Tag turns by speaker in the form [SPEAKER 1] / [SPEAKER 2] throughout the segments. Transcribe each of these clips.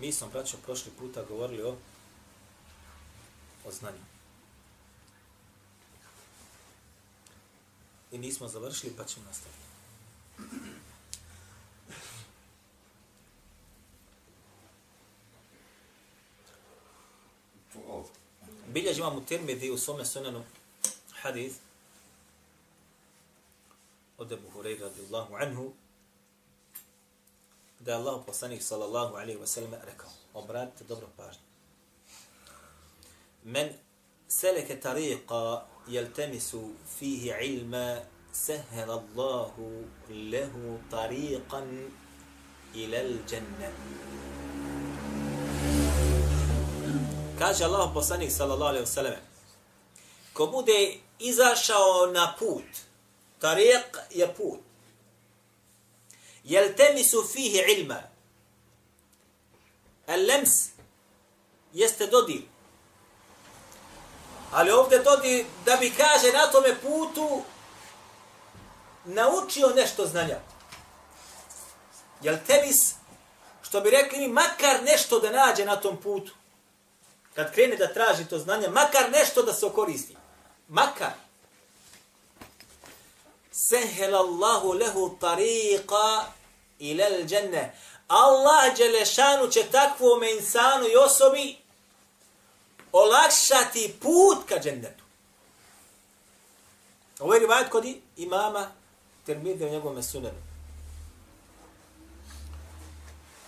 [SPEAKER 1] Mi smo, braćo, prošli puta govorili o, o znanju. I nismo završili, pa ćemo nastaviti. Bilježi imam u Tirmidhi u svome sunanu hadith od Ebu Hureyra radijallahu anhu da je Allah poslanik sallallahu alaihi wa sallam rekao, obratite dobro pažnju. Men seleke tariqa jeltemisu fihi ilma sehel Allahu lehu tariqan ilal dženne. Kaže Allah poslanik sallallahu alaihi wa sallam, ko bude izašao na put, tariq je put, jeltemisu fihi ilma. Al-lems jeste dodir. Ali ovdje dodir da bi kaže na tome putu naučio nešto znanja. Jel temis, što bi rekli mi, makar nešto da nađe na tom putu. Kad krene da traži to znanje, makar nešto da se okoristi. Makar. Sehelallahu lehu tariqa ilal dženne. Allah Đelešanu će takvome insanu i osobi olakšati put ka džennetu. Ovo je rivajat kod imama Termide u njegovom sunenu.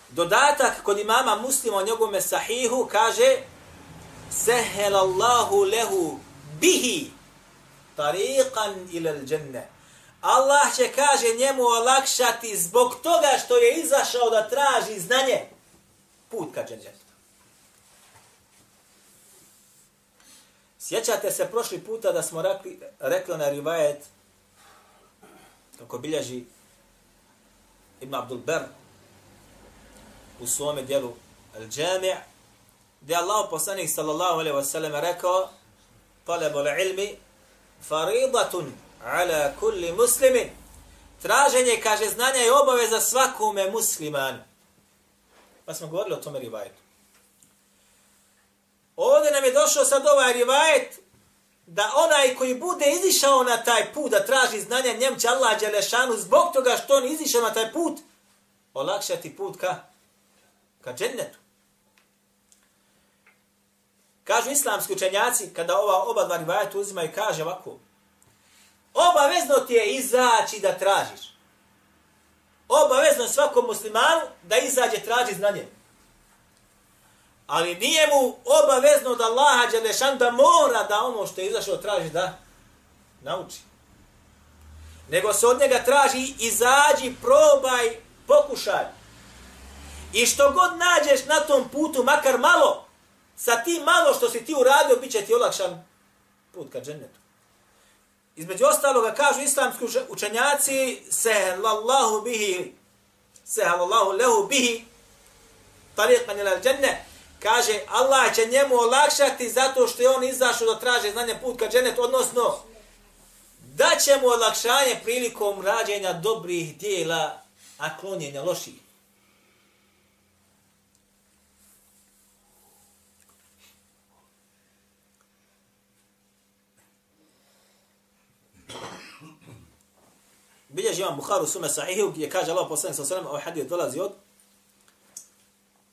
[SPEAKER 1] Dodatak kod imama muslima u njegovom sahihu kaže Sehelallahu lehu bihi tariqan ilal dženne. Allah će, kaže, njemu olakšati zbog toga što je izašao da traži znanje put ka džennetu. Sjećate se prošli puta da smo rekli, rekli na rivajet kako bilježi Ibn Abdul Ber u svome dijelu Al-Jami' gdje Allah poslanik sallallahu alaihi wa sallam rekao talabul ilmi faridatun ala kulli muslimin. Traženje, kaže, znanja je obaveza svakome muslimanu. Pa smo govorili o tome rivajetu. Ovdje nam je došao sad ovaj rivajet da onaj koji bude izišao na taj put da traži znanja, njem će Allah Đelešanu zbog toga što on izišao na taj put, olakšati put ka, ka džennetu. Kažu islamski učenjaci, kada ova oba dva rivajeta uzimaju, kaže ovako, Obavezno ti je izaći da tražiš. Obavezno svakom muslimanu da izađe traži znanje. Ali nije mu obavezno da Allah Đelešan da mora da ono što je izašao traži da nauči. Nego se od njega traži izađi, probaj, pokušaj. I što god nađeš na tom putu, makar malo, sa tim malo što si ti uradio, bit će ti olakšan put ka džennetu. Između ostaloga kažu islamski učenjaci se bihi se lehu bihi tariqan ila dženne kaže Allah će njemu olakšati zato što je on izašao da traže znanje put ka džennet odnosno da će mu olakšanje prilikom rađenja dobrih dijela a klonjenja loših. Bilježi imam Bukharu sume sahihu gdje kaže Allah poslanik sa sallam, ovaj hadith dolazi od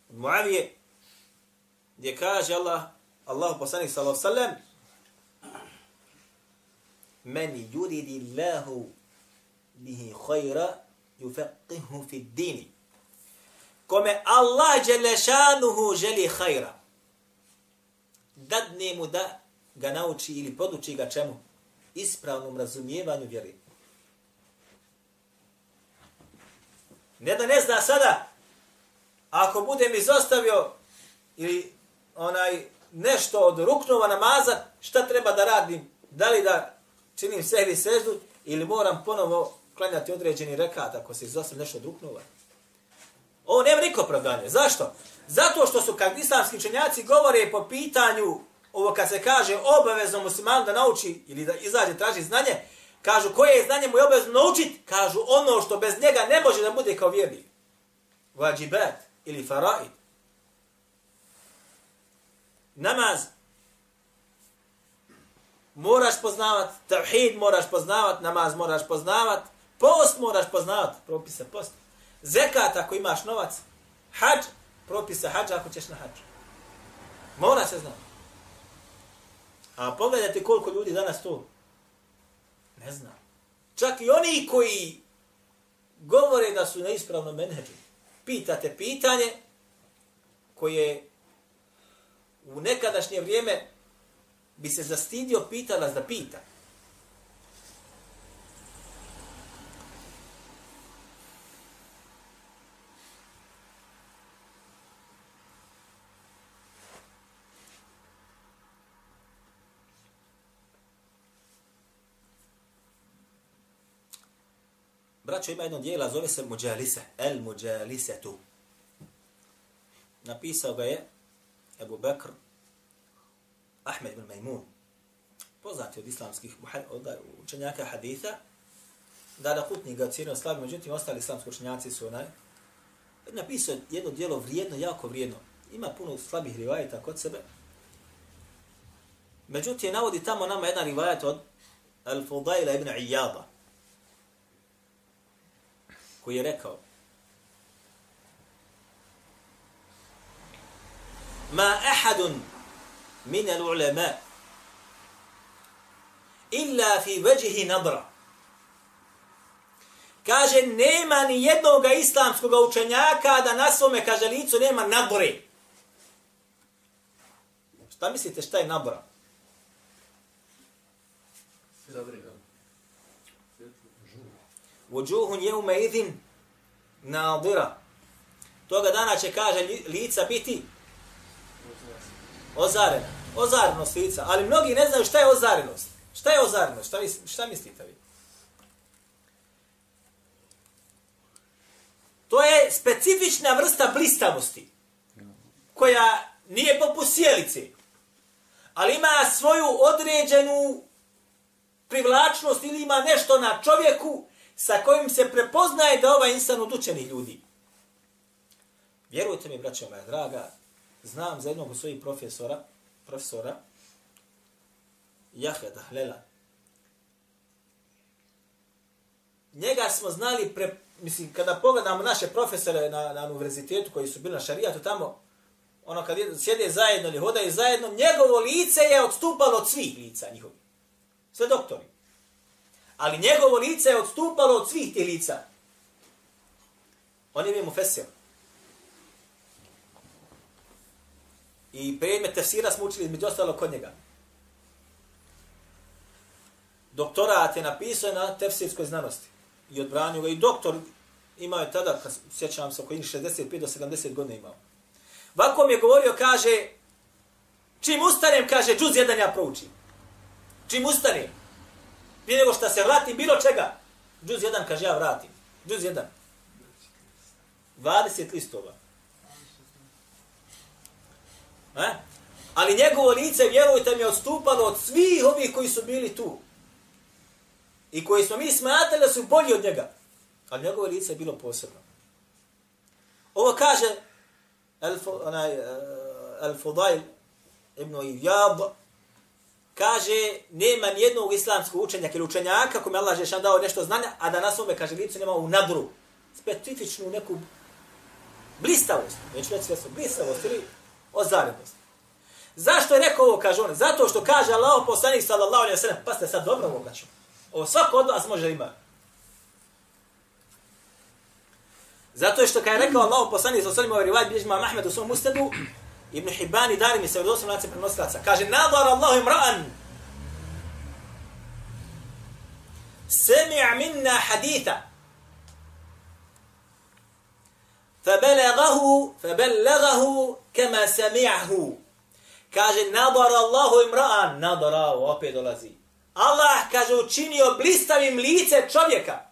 [SPEAKER 1] Muavije, gdje kaže Allah, Allah poslanik sa sallam, men yuridi Allahu bihi khayra yufaqihu fi dini. Kome Allah dželešanuhu želi khayra. Dadne mu da ga nauči ili poduči ga čemu? Ispravnom razumijevanju vjeri. Ne da ne zna sada ako budem izostavio ili onaj nešto od ruknova namaza, šta treba da radim? Da li da činim sehvi seždu ili moram ponovo klanjati određeni rekat ako se izostavio nešto od ruknova? Ovo nema niko opravdanje. Zašto? Zato što su kad islamski učenjaci govore po pitanju ovo kad se kaže obavezno musliman da nauči ili da izađe traži znanje, kažu koje je znanje mu je obavezno naučiti, kažu ono što bez njega ne može da bude kao vjernik. Vajibat ili faraid. Namaz moraš poznavat, tavhid moraš poznavat, namaz moraš poznavat, post moraš poznavat, propise post. Zekat ako imaš novac, hađ, propise hađa ako ćeš na hađ. Mora se znati. A pogledajte koliko ljudi danas to ne znam. Čak i oni koji govore da su na ispravnom menheđu, pitate pitanje koje u nekadašnje vrijeme bi se zastidio pitala da pita. Braćo ima jedno dijela, zove se Muđalise, El Muđalisetu. Napisao ga je Ebu Bekr Ahmed ibn Majmun, poznati od islamskih od učenjaka haditha, da da putni ga cijenio slavi, međutim ostali islamski učenjaci su onaj, napisao jedno dijelo vrijedno, jako vrijedno. Ima puno slabih rivajeta kod sebe. Međutim, navodi tamo nama jedan rivajet od Al-Fudaila ibn Iyaba, koji je rekao Ma ahadun min al-ulama illa fi vajhi nadra. Kaže, nema ni jednog islamskog učenjaka da na svome, kaže, licu nema nadbre. Šta mislite, šta je nabra? Vođuhun je ume idin nadira. Toga dana će, kaže, lica biti ozarena. Ozarenost lica. Ali mnogi ne znaju šta je ozarenost. Šta je ozarenost? Šta, šta mislite vi? To je specifična vrsta blistavosti. Koja nije poput sjelice. Ali ima svoju određenu privlačnost ili ima nešto na čovjeku sa kojim se prepoznaje da ovaj insan od učenih ljudi. Vjerujte mi, braćo moja draga, znam za jednog od svojih profesora, profesora, Jaheda Dahlela. Njega smo znali, pre, mislim, kada pogledamo naše profesore na, na univerzitetu koji su bili na šarijatu tamo, ono kad sjede zajedno ili hodaju zajedno, njegovo lice je odstupalo od svih lica njihovih. Sve doktori. Ali njegovo lice je odstupalo od svih tih lica. On je bio mu fesio. I predmet tefsira smo učili između ostalo kod njega. Doktorat je napisao na tefsirskoj znanosti. I odbranio ga. I doktor imao je tada, kad sjećam se, oko 65 do 70 godina imao. Vako mi je govorio, kaže, čim ustanem, kaže, džuz jedan ja proučim. Čim ustanem, prije nego što se vratim, bilo čega, džuz jedan, kaže, ja vratim. Džuz jedan. 20 listova. E? Ali njegovo lice, vjerujte mi, odstupalo od svih ovih koji su bili tu. I koji smo mi smatrali da su bolji od njega. Ali njegovo lice je bilo posebno. Ovo kaže Al-Fudail eh, ibn Iyad, kaže, nema nijednog islamskog učenjaka ili učenjaka kome Allah Žešan dao nešto znanja, a da na svome, kaže, licu nema u nadru, specifičnu neku blistavost, neću reći svjesno, blistavost ili ozarenost. Zašto je rekao ovo, kaže on? Zato što kaže Allah poslanik sallallahu alaihi wa sallam, pa ste sad dobro ovo braću. Ovo svako od vas može ima. Zato je što kada je rekao Allah poslanik sallallahu alaihi wa sallam, ovaj rivaj bilježima Mahmed u svom ustadu, Ibn Hibban i Darimi se vredosim lance prenosilaca. Kaže, nadar Allah imra'an, semi'a minna haditha, فبلغ nadarahu febellagahu kema sami'ahu. Kaže, nadar Allahu imra'an, nadarao, opet dolazi. Allah, kaže, učinio blistavim lice čovjeka,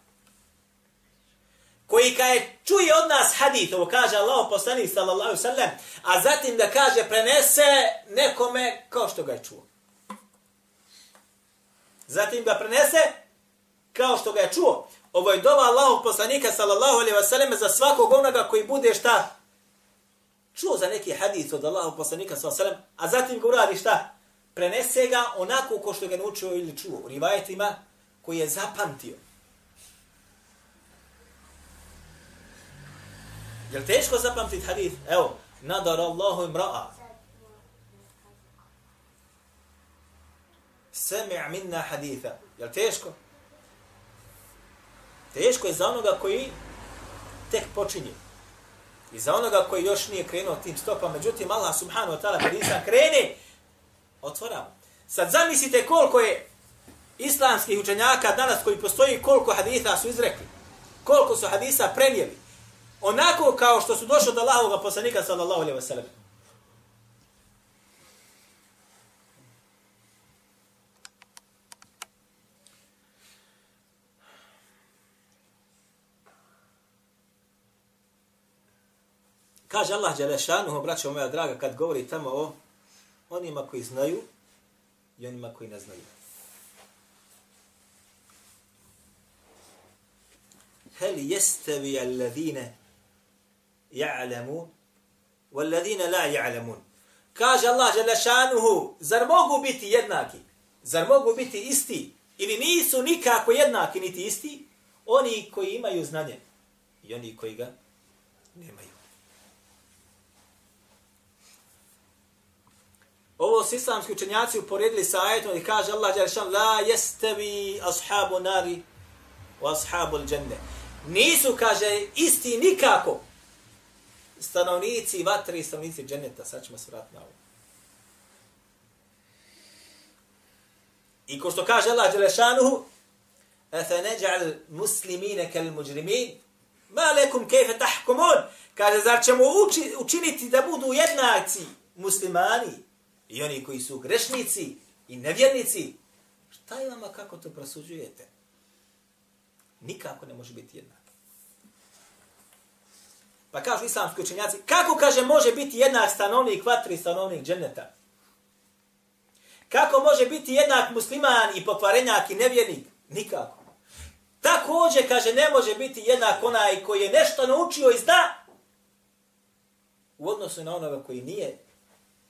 [SPEAKER 1] koji kada je čuje od nas hadith, ovo kaže Allah poslanik sallallahu sallam, a zatim da kaže prenese nekome kao što ga je čuo. Zatim ga prenese kao što ga je čuo. Ovo je dova Allahog poslanika sallallahu alaihi wasallam za svakog onoga koji bude šta? Čuo za neki hadith od Allahog poslanika sallallahu alaihi wasallam, a zatim ga uradi šta? Prenese ga onako ko što ga naučio ili čuo. U rivajetima koji je zapamtio. Jel teško zapamtiti hadith? Evo, nadar Allahu imra'a. Semi' minna haditha. Jel teško? Teško je za onoga koji tek počinje. I za onoga koji još nije krenuo tim stopama. Međutim, Allah subhanahu wa ta'ala, kad insan krene, otvara. Sad zamislite koliko je islamskih učenjaka danas koji postoji, koliko haditha su izrekli. Koliko su hadisa prenijeli. Onako kao što su došli od Allahovog poslanika sallallahu alejhi ve sellem. Kaže Allah Đelešanuhu, braćo moja draga, kad govori tamo o onima koji znaju i onima koji ne znaju. Hel jestevi alladine ja'lamun walladine la ja'lamun. Kaže Allah Đelešanuhu, zar mogu biti jednaki? Zar mogu biti isti? Ili nisu nikako jednaki niti isti? Oni koji imaju znanje i oni koji ga nemaju. Ovo su islamski učenjaci uporedili sa ajetom i kaže Allah Đelešan La jestevi ashabu nari u ashabu l'đenne. Nisu, kaže, isti nikako stanovnici vatre i stanovnici dženeta. Sad ćemo se vratiti na ovo. I ko što kaže Allah Đelešanuhu Efe neđa'al muslimine kal muđrimin Ma lekum kejfe tahkumun Kaže, zar ćemo uči, učiniti da budu jednaci muslimani I oni koji su grešnici i nevjernici, šta je vama kako to prosuđujete? Nikako ne može biti jednak. Pa kažu islamski učenjaci, kako kaže može biti jednak stanovnik vatri stanovnik dženeta? Kako može biti jednak musliman i pokvarenjak i nevjernik? Nikako. Također, kaže, ne može biti jednak onaj koji je nešto naučio i zna u odnosu na onoga koji nije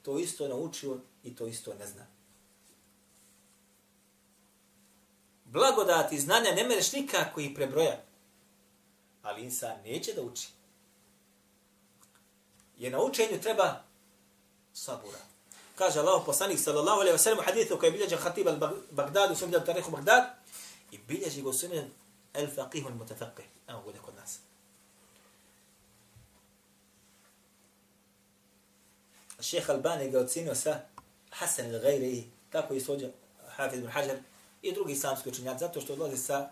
[SPEAKER 1] to isto naučio i to isto ne zna. Blagodati znanja ne mereš nikako i prebroja. Ali insan neće da uči. Je na učenju treba sabura. Kaže Allah poslanik sallallahu alaihi wa sallam u hadithu koji bilježe Khatib al-Baghdad u svom tarihu Baghdad i bilježe go sunan al-faqih al-mutafaqih. Evo bude kod nas. Šeha Albani ga ocenio sa Hasan al-Ghayri, tako i svođa Hafiz ibn Hajar i drugi islamski učenjaci, zato što odlazi sa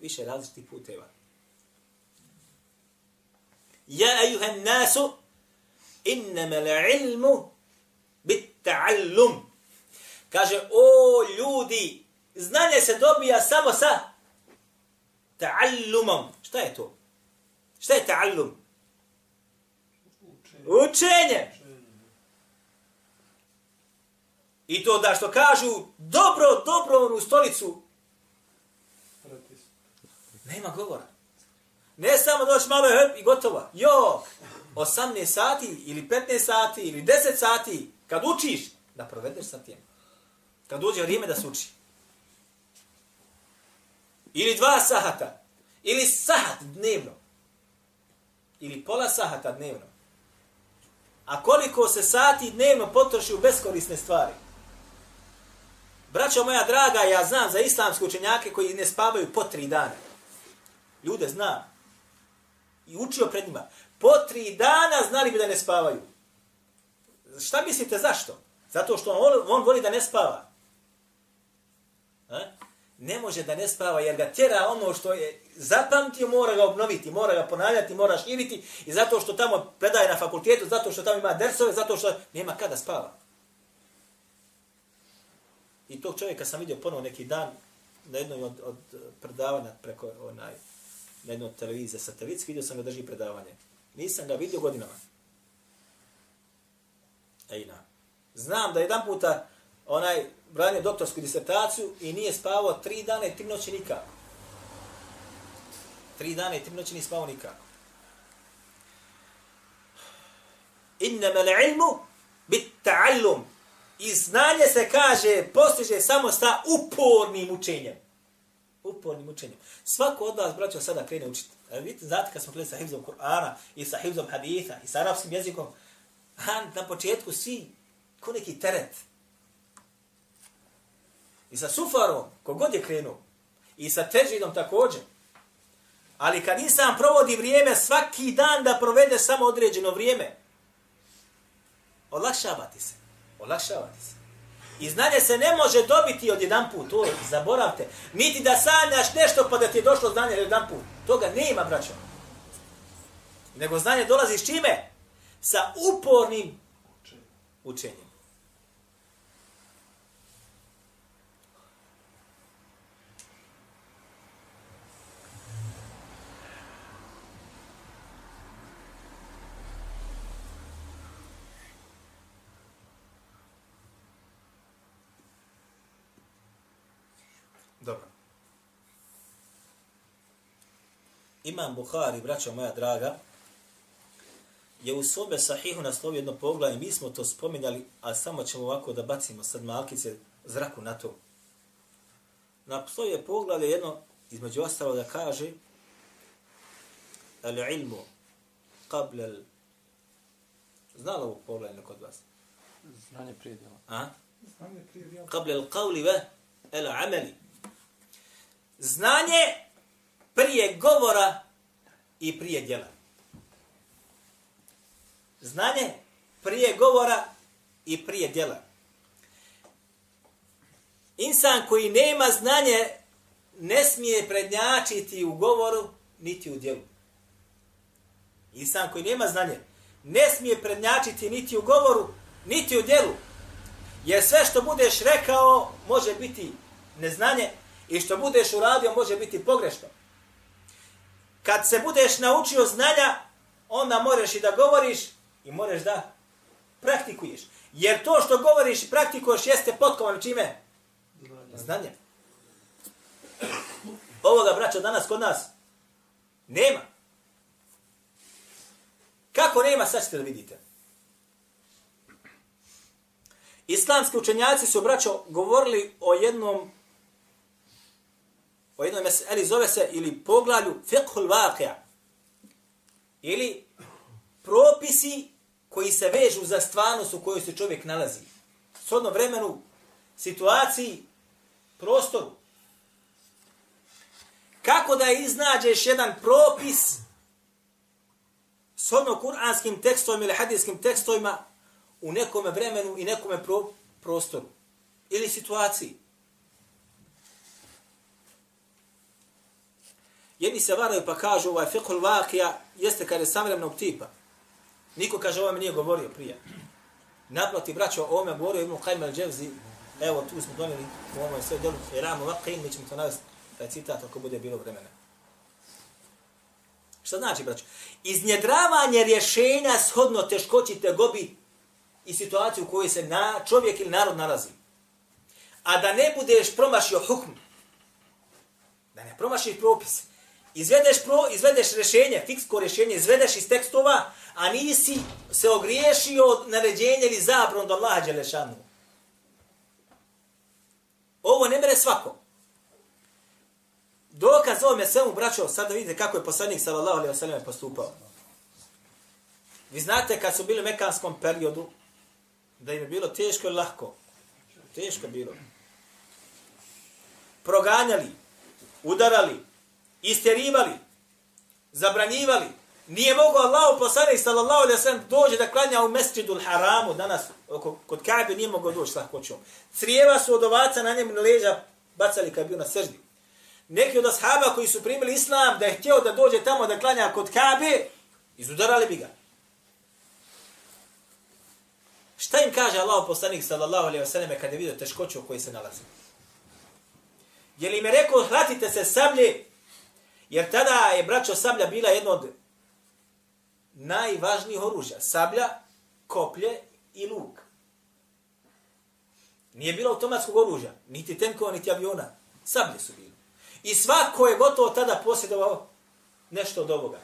[SPEAKER 1] više različitih puteva. Ja ejuhan nasu, innama ilmu bit ta'allum. Kaže, o ljudi, znanje se dobija samo sa ta'allumom. Šta je to? Šta je ta'allum? Učenje. Učenje. I to da što kažu, dobro, dobro onu stolicu. Nema govora. Ne samo doći malo i gotovo. Jo, 18 sati ili 15 sati ili 10 sati, kad učiš, da provedeš sa tim. Kad uđe vrijeme da se uči. Ili dva sahata. Ili sahat dnevno. Ili pola sahata dnevno. A koliko se sati dnevno potroši u beskorisne stvari? Braćo moja draga, ja znam za islamske učenjake koji ne spavaju po tri dana. Ljude zna. I učio pred njima. Po tri dana znali bi da ne spavaju. Šta mislite zašto? Zato što on, on voli da ne spava. A? ne može da ne spava jer ga tjera ono što je zapamtio, mora ga obnoviti, mora ga ponavljati, mora širiti i zato što tamo predaje na fakultetu, zato što tamo ima dersove, zato što nema kada spava. I tog čovjeka sam vidio ponovo neki dan na jednoj od, od predavanja preko onaj, na jednoj televiziji satelitski, vidio sam ga drži predavanje. Nisam ga vidio godinama. Ejna. Znam da jedan puta onaj branio doktorsku disertaciju i nije spavao tri dana i tri noći nikako. Tri dana i tri noći nije spavao nikako. Innama ilmu bit ta'allum. I znanje se kaže, postiže samo sa upornim učenjem. Upornim učenjem. Svako od vas, braćo, sada krene učiti. Vidite, znate kad smo gledali sa hivzom Kur'ana i sa hivzom haditha i sa arapskim jezikom, han, na početku svi ko neki teret. I sa sufarom, kogod je krenuo. I sa težidom također. Ali kad insan provodi vrijeme, svaki dan da provede samo određeno vrijeme, olakšavati se. Olakšavati se. I znanje se ne može dobiti od jedan put, to zaboravte. Niti da sanjaš nešto pa da ti je došlo znanje od jedan put. Toga nema, braćo. Nego znanje dolazi s čime? Sa upornim učenjem. Imam Buhari, braćo moja draga, je u sobe sahihu naslovio jedno poglavlje, mi smo to spominjali, a samo ćemo ovako da bacimo sad malkice zraku na to. Na je poglavlje jedno, između ostalo da kaže, al ilmu qabla al Znalo ovo poglavlje kod vas?
[SPEAKER 2] Znanje prije djela.
[SPEAKER 1] A?
[SPEAKER 2] Znanje prije djela.
[SPEAKER 1] Qabla al qawli wa al amali znanje prije govora i prije djela. Znanje prije govora i prije djela. Insan koji nema znanje ne smije prednjačiti u govoru niti u djelu. Insan koji nema znanje ne smije prednjačiti niti u govoru niti u djelu. Jer sve što budeš rekao može biti neznanje I što budeš uradio može biti pogrešno. Kad se budeš naučio znanja, onda moraš i da govoriš i moraš da praktikuješ. Jer to što govoriš i praktikuješ jeste potkovan čime? Znanje. Ovoga, braćo, danas kod nas nema. Kako nema, sad ćete da vidite. Islamski učenjaci su, braćo, govorili o jednom o jednoj meseli zove se ili poglavlju fiqhul vaqija. ili propisi koji se vežu za stvarnost u kojoj se čovjek nalazi. S odnom vremenu, situaciji, prostoru. Kako da iznađeš jedan propis s odnom kuranskim tekstom ili hadijskim tekstovima u nekome vremenu i nekome pro, prostoru ili situaciji. Jedni se varaju pa kažu ovaj fiqhul vakija jeste kada je savremenog tipa. Niko kaže ovo mi nije govorio prije. Naplati braćo o ovome govorio Ibn Qajm al-đevzi. Evo tu smo donijeli u ovoj sve delu. Iramu Vakijin, mi ćemo to navesti taj citat ako bude bilo vremena. Šta znači, braćo? Iznjedravanje rješenja shodno teškoći te gobi i situaciju u kojoj se na čovjek ili narod nalazi. A da ne budeš promašio hukm. Da ne promašiš propis izvedeš pro, izvedeš rješenje, fiksko rješenje, izvedeš iz tekstova, a nisi se ogriješio od naređenja ili zabron do Allaha Đelešanu. Ovo ne mere svako. Dokaz ovom je svemu, braćo, sad da vidite kako je poslanik sallallahu alaihi wa sallam postupao. Vi znate kad su bili u mekanskom periodu, da im je bilo teško i lahko. Teško bilo. Proganjali, udarali, isterivali, zabranjivali. Nije mogo Allah poslanik sallallahu alaihi sallam dođe da klanja u mesjidul haramu danas oko, kod Kaabe nije mogao doći sa hoćom. Crijeva su od ovaca na njem leža bacali kad bio na seždi. Neki od ashaba koji su primili islam da je htio da dođe tamo da klanja kod Kabe, izudarali bi ga. Šta im kaže Allah poslanik sallallahu alaihi ve sallam kada je vidio teškoću u kojoj se nalazi? Je li im je rekao, hvatite se sablje, jer tada je braćo sablja bila jedno od najvažnijih oružja. Sablja, koplje i luk. Nije bilo automatskog oružja, niti tenkova, niti aviona. Sablje su bili. I svako je gotovo tada posjedovao nešto od ovoga.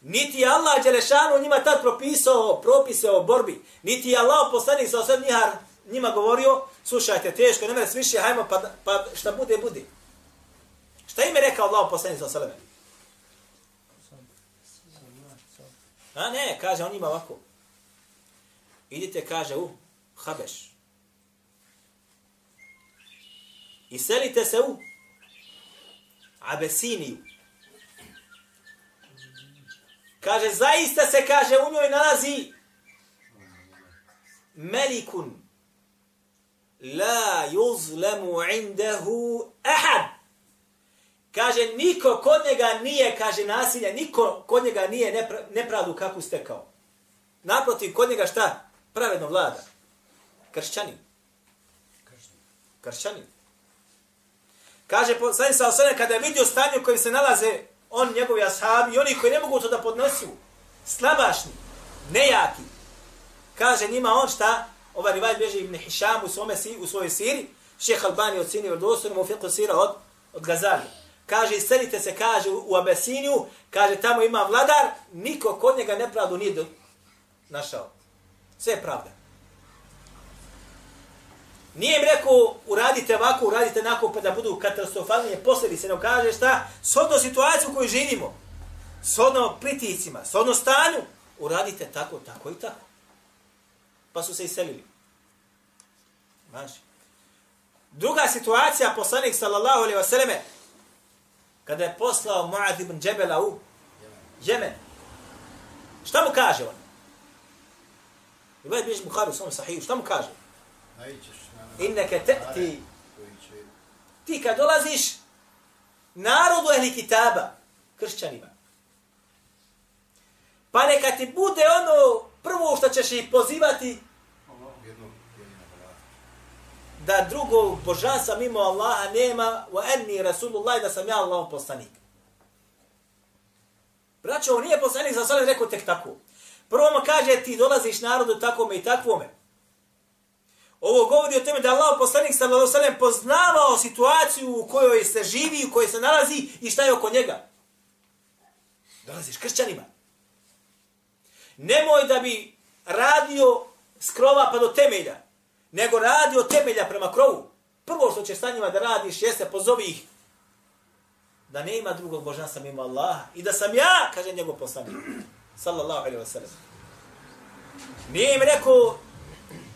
[SPEAKER 1] Niti je Allah Đelešanu njima tad propisao propise o borbi. Niti je Allah poslanik sa osam njima govorio, slušajte, teško, ne mene više, hajmo, pa, pa šta bude, bude. Rekao Allah poslanik sa osam A ne, kaže on njima ovako. Idite, kaže, u Habeš. I selite se u Abesiniju. Kaže, zaista se, kaže, u njoj nalazi Melikun la yuzlamu indahu ahad. Kaže, niko kod njega nije, kaže, nasilja, niko kod njega nije nepravdu kako stekao. Naprotiv, kod njega šta? Pravedno vlada. Kršćanin. Kršćanin. Kaže, sad sa osvrame, kada je vidio stanje u kojem se nalaze on, njegovi ashabi i oni koji ne mogu to da podnesu, slabašni, nejaki, kaže njima on šta, ovaj rivaj bježe Ibn Hišam u, svome, u svojoj siri, šeha Albani od sini vrdostorima u fiqhu sira od, od Gazali. Kaže, selite se, kaže, u Abesiniju, kaže, tamo ima vladar, niko kod njega nepravdu nije do... našao. Sve je pravda. Nije im rekao, uradite ovako, uradite onako, pa da budu katastrofalnije posljedice, ne kaže šta, sodno situaciju u kojoj živimo, sodno priticima, sodno stanju, uradite tako, tako i tako. Pa su se iselili. Maži. Druga situacija, poslanik sallallahu alaihi wasallam, kada je poslao Mu'ad ibn Džebela u Jemen. Šta mu kaže on? I već biš Bukhari u svom sahiju, šta mu kaže? Inneke te'ti. Ti kad dolaziš narodu ehli kitaba, kršćanima, pa neka ti bude ono prvo što ćeš ih pozivati da drugog božanstva mimo Allaha nema wa anni Rasulullah da sam ja Allah poslanik. Braćo, on nije poslanik za sada rekao tek tako. Prvo mu kaže ti dolaziš narodu takvome i takvome. Ovo govori o tome da Allah poslanik sallallahu alejhi ve poznavao situaciju u kojoj se živi, u kojoj se nalazi i šta je oko njega. Dolaziš kršćanima. Nemoj da bi radio skrova pa do temelja, nego radi od temelja prema krovu. Prvo što će sa njima da radiš jeste pozovi ih da nema drugog božanstva mimo Allaha i da sam ja, kaže njegov poslanik, sallallahu alaihi wa sallam. Nije im rekao,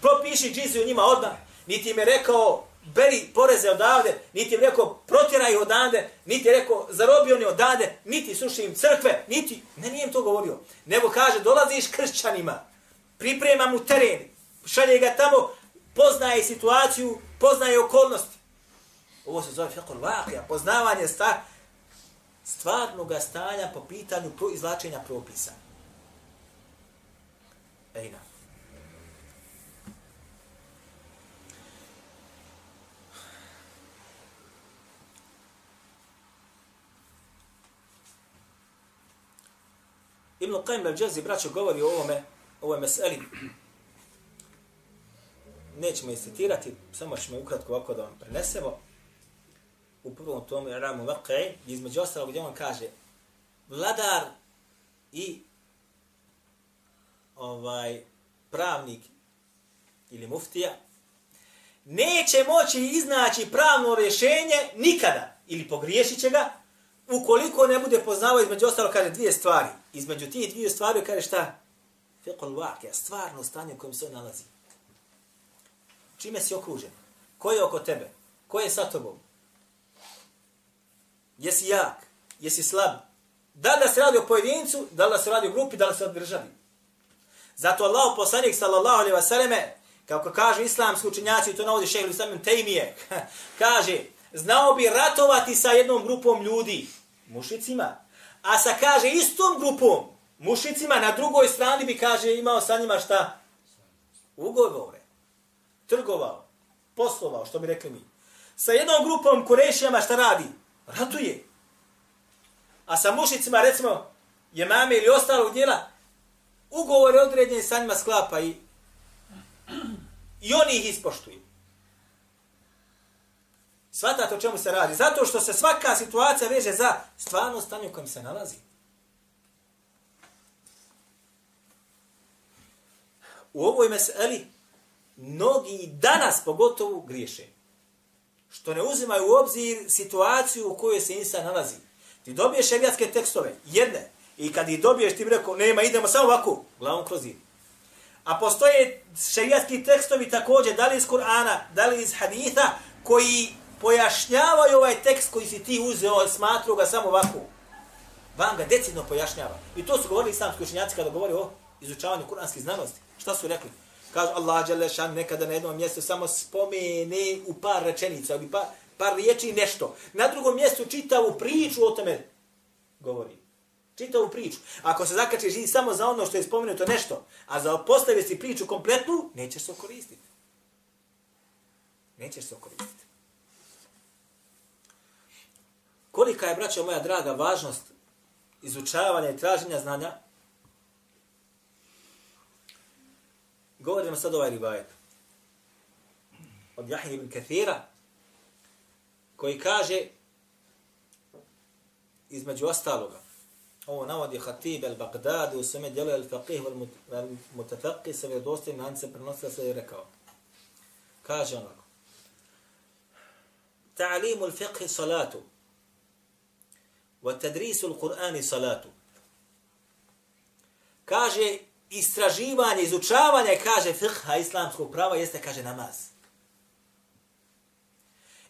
[SPEAKER 1] propiši džiziju njima odmah, niti im je rekao, beri poreze odavde, niti im rekao, protjeraj odavde, niti je rekao, zarobi oni odavde, niti suši im crkve, niti, ne, nije im to govorio. Nego kaže, dolaziš kršćanima, priprema mu teren, šalje ga tamo, poznaje situaciju, poznaje okolnosti. Ovo se zove fiqhul vakija, poznavanje sta, stvarnog stanja po pitanju pro izlačenja propisa. Ejna. Ibn Qayyim al-đazi, braćo, govori o ovome, ovoj meseli, nećemo istitirati, samo ćemo ukratko ovako da vam prenesemo. U prvom tomu je Ramu Vakaj, između ostalog gdje on kaže, vladar i ovaj pravnik ili muftija neće moći iznaći pravno rješenje nikada ili pogriješit će ga ukoliko ne bude poznavao između ostalo kaže dvije stvari. Između tih dvije stvari kaže šta? Fiqhul waqi, stvarno stanje u kojem se on nalazi. Čime si okružen? Ko je oko tebe? Ko je sa tobom? Jesi jak? Jesi slab? Da da se radi o pojedincu, da da se radi o grupi, da da se o državi. Zato Allah poslanik sallallahu alaihi wa sallame, kako kaže islamski učenjaci, to navodi šehr Islam Tejmije, kaže, znao bi ratovati sa jednom grupom ljudi, mušicima, a sa kaže istom grupom, mušicima, na drugoj strani bi kaže imao sa njima šta? Ugovore. Trgovao. Poslovao, što bi rekli mi. Sa jednom grupom kurešijama šta radi? Ratuje. A sa mušicima, recimo, je mame ili ostalog dijela, ugovore određene sa njima sklapa i, i oni ih ispoštuju. Svatate o čemu se radi? Zato što se svaka situacija veže za stvarno stanje u kojem se nalazi. U ovoj meseli mnogi danas pogotovo griješe. Što ne uzimaju u obzir situaciju u kojoj se insan nalazi. Ti dobiješ šerijatske tekstove, jedne, i kad ih dobiješ ti bi rekao, nema, idemo samo ovako, glavom kroz zid. A postoje šerijatski tekstovi također, da li iz Kur'ana, da li iz haditha, koji pojašnjavaju ovaj tekst koji si ti uzeo, smatruo ga samo ovako. Vam ga decidno pojašnjava. I to su govorili islamski učenjaci kada govori o izučavanju kuranskih znanosti. Šta su rekli? Kažu Allah Đelešan nekada na jednom mjestu samo spomene u par rečenica, u par, par riječi nešto. Na drugom mjestu čitavu priču o tome govori. Čitavu priču. Ako se zakačeš i samo za ono što je spomenuto nešto, a za postavi si priču kompletnu, nećeš se koristiti. Nećeš se koristiti. Kolika je, braćo moja draga, važnost izučavanja i traženja znanja? Govorimo sad ovaj rivajet. Od Jahije ibn Kathira, koji kaže, između ostaloga, ovo navodi Hatib el-Baghdadi u sveme djelu el-Faqih el-Mutafaqih sa vjedostim na se prenosila se i rekao. Kaže onako. Ta'alimu al-fiqhi salatu wa tadrisu al-Qur'ani salatu. Kaže istraživanje, izučavanje, kaže fiqha islamskog prava jeste, kaže namaz.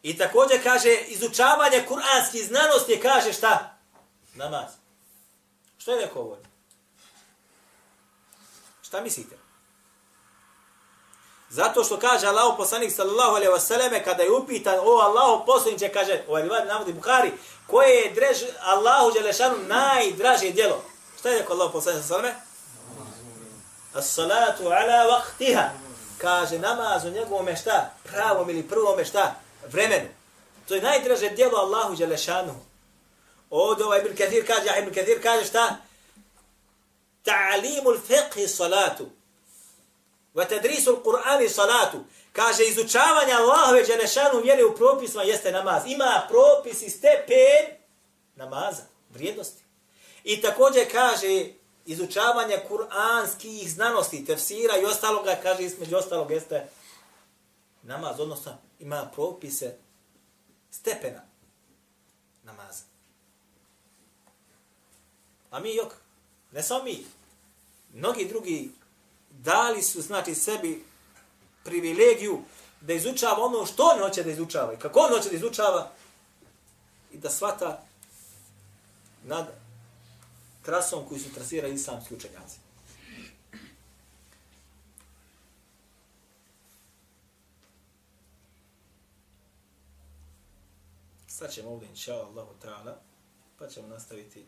[SPEAKER 1] I također kaže izučavanje kuranskih znanosti kaže šta? Namaz. Što je rekao ovo? Šta mislite? Zato što kaže Allah poslanik sallallahu alejhi ve selleme kada je upitan o Allahu poslanice kaže ovaj rivad navodi Buhari koje je drež Allahu dželešanu najdraže djelo. Šta je rekao Allah poslanik sallallahu alejhi As-salatu ala waqtiha. Kaže namaz u njegovom šta? Pravom ili prvom šta? Vremenu. To je najdraže djelo Allahu Đelešanu. Ovdje ovaj Ibn Kathir kaže, ja Ibn Kathir kaže šta? Ta'alimul fiqhi salatu. Va tadrisul Qur'ani salatu. Kaže, izučavanje Allahove Đelešanu vjere u propisima jeste namaz. Ima propis i stepen namaza, vrijednosti. I također kaže, izučavanje kuranskih znanosti, tefsira i ostaloga, kaže, između ostalog jeste namaz, odnosno ima propise stepena namaza. A mi jok, ne samo mi, mnogi drugi dali su, znači, sebi privilegiju da izučava ono što on hoće da izučava i kako on hoće da izučava i da svata nad trasom koju su trasirali islamski učenjaci. Sad ćemo ovdje, inša Allahu ta'ala, pa ćemo nastaviti